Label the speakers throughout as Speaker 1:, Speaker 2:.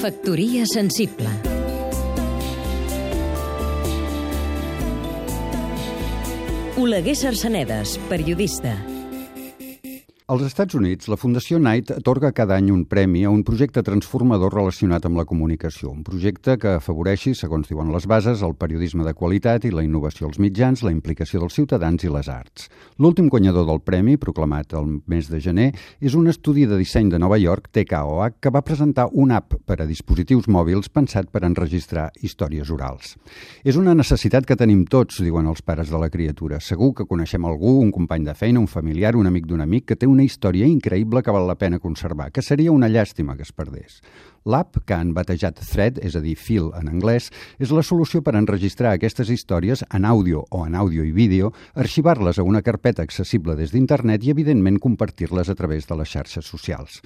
Speaker 1: Factoria sensible. Oleguer Sarsenedes, periodista
Speaker 2: als Estats Units, la Fundació Knight atorga cada any un premi a un projecte transformador relacionat amb la comunicació, un projecte que afavoreixi, segons diuen les bases, el periodisme de qualitat i la innovació als mitjans, la implicació dels ciutadans i les arts. L'últim guanyador del premi, proclamat el mes de gener, és un estudi de disseny de Nova York, TKOH, que va presentar un app per a dispositius mòbils pensat per enregistrar històries orals. És una necessitat que tenim tots, diuen els pares de la criatura. Segur que coneixem algú, un company de feina, un familiar, un amic d'un amic, que té una una història increïble que val la pena conservar, que seria una llàstima que es perdés. L'app, que han batejat Thread, és a dir, fil en anglès, és la solució per enregistrar aquestes històries en àudio o en àudio i vídeo, arxivar-les a una carpeta accessible des d'internet i, evidentment, compartir-les a través de les xarxes socials.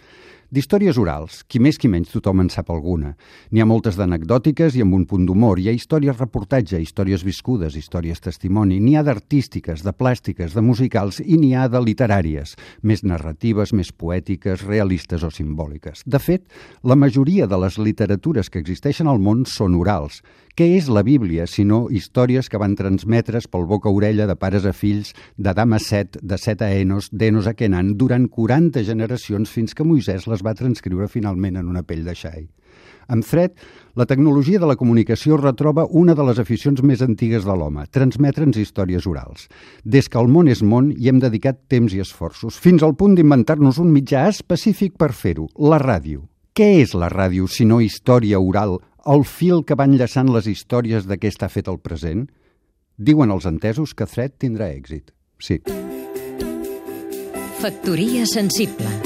Speaker 2: D'històries orals, qui més qui menys tothom en sap alguna. N'hi ha moltes d'anecdòtiques i amb un punt d'humor. Hi ha històries reportatge, històries viscudes, històries testimoni. N'hi ha d'artístiques, de plàstiques, de musicals i n'hi ha de literàries, més narratives, més poètiques, realistes o simbòliques. De fet, la majoria de les literatures que existeixen al món són orals. Què és la Bíblia, sinó històries que van transmetre's pel boca-orella de pares a fills, d'Adam a Set, de Set a Enos, d'Enos a Kenan, durant 40 generacions fins que Moisès les va transcriure finalment en una pell de xai. Amb Thread, la tecnologia de la comunicació retroba una de les aficions més antigues de l'home, transmetre'ns històries orals. Des que el món és món hi hem dedicat temps i esforços, fins al punt d'inventar-nos un mitjà específic per fer-ho, la ràdio. Què és la ràdio, si no història oral, el fil que va enllaçant les històries de què està fet el present? Diuen els entesos que Thread tindrà èxit. Sí.
Speaker 1: Factoria sensible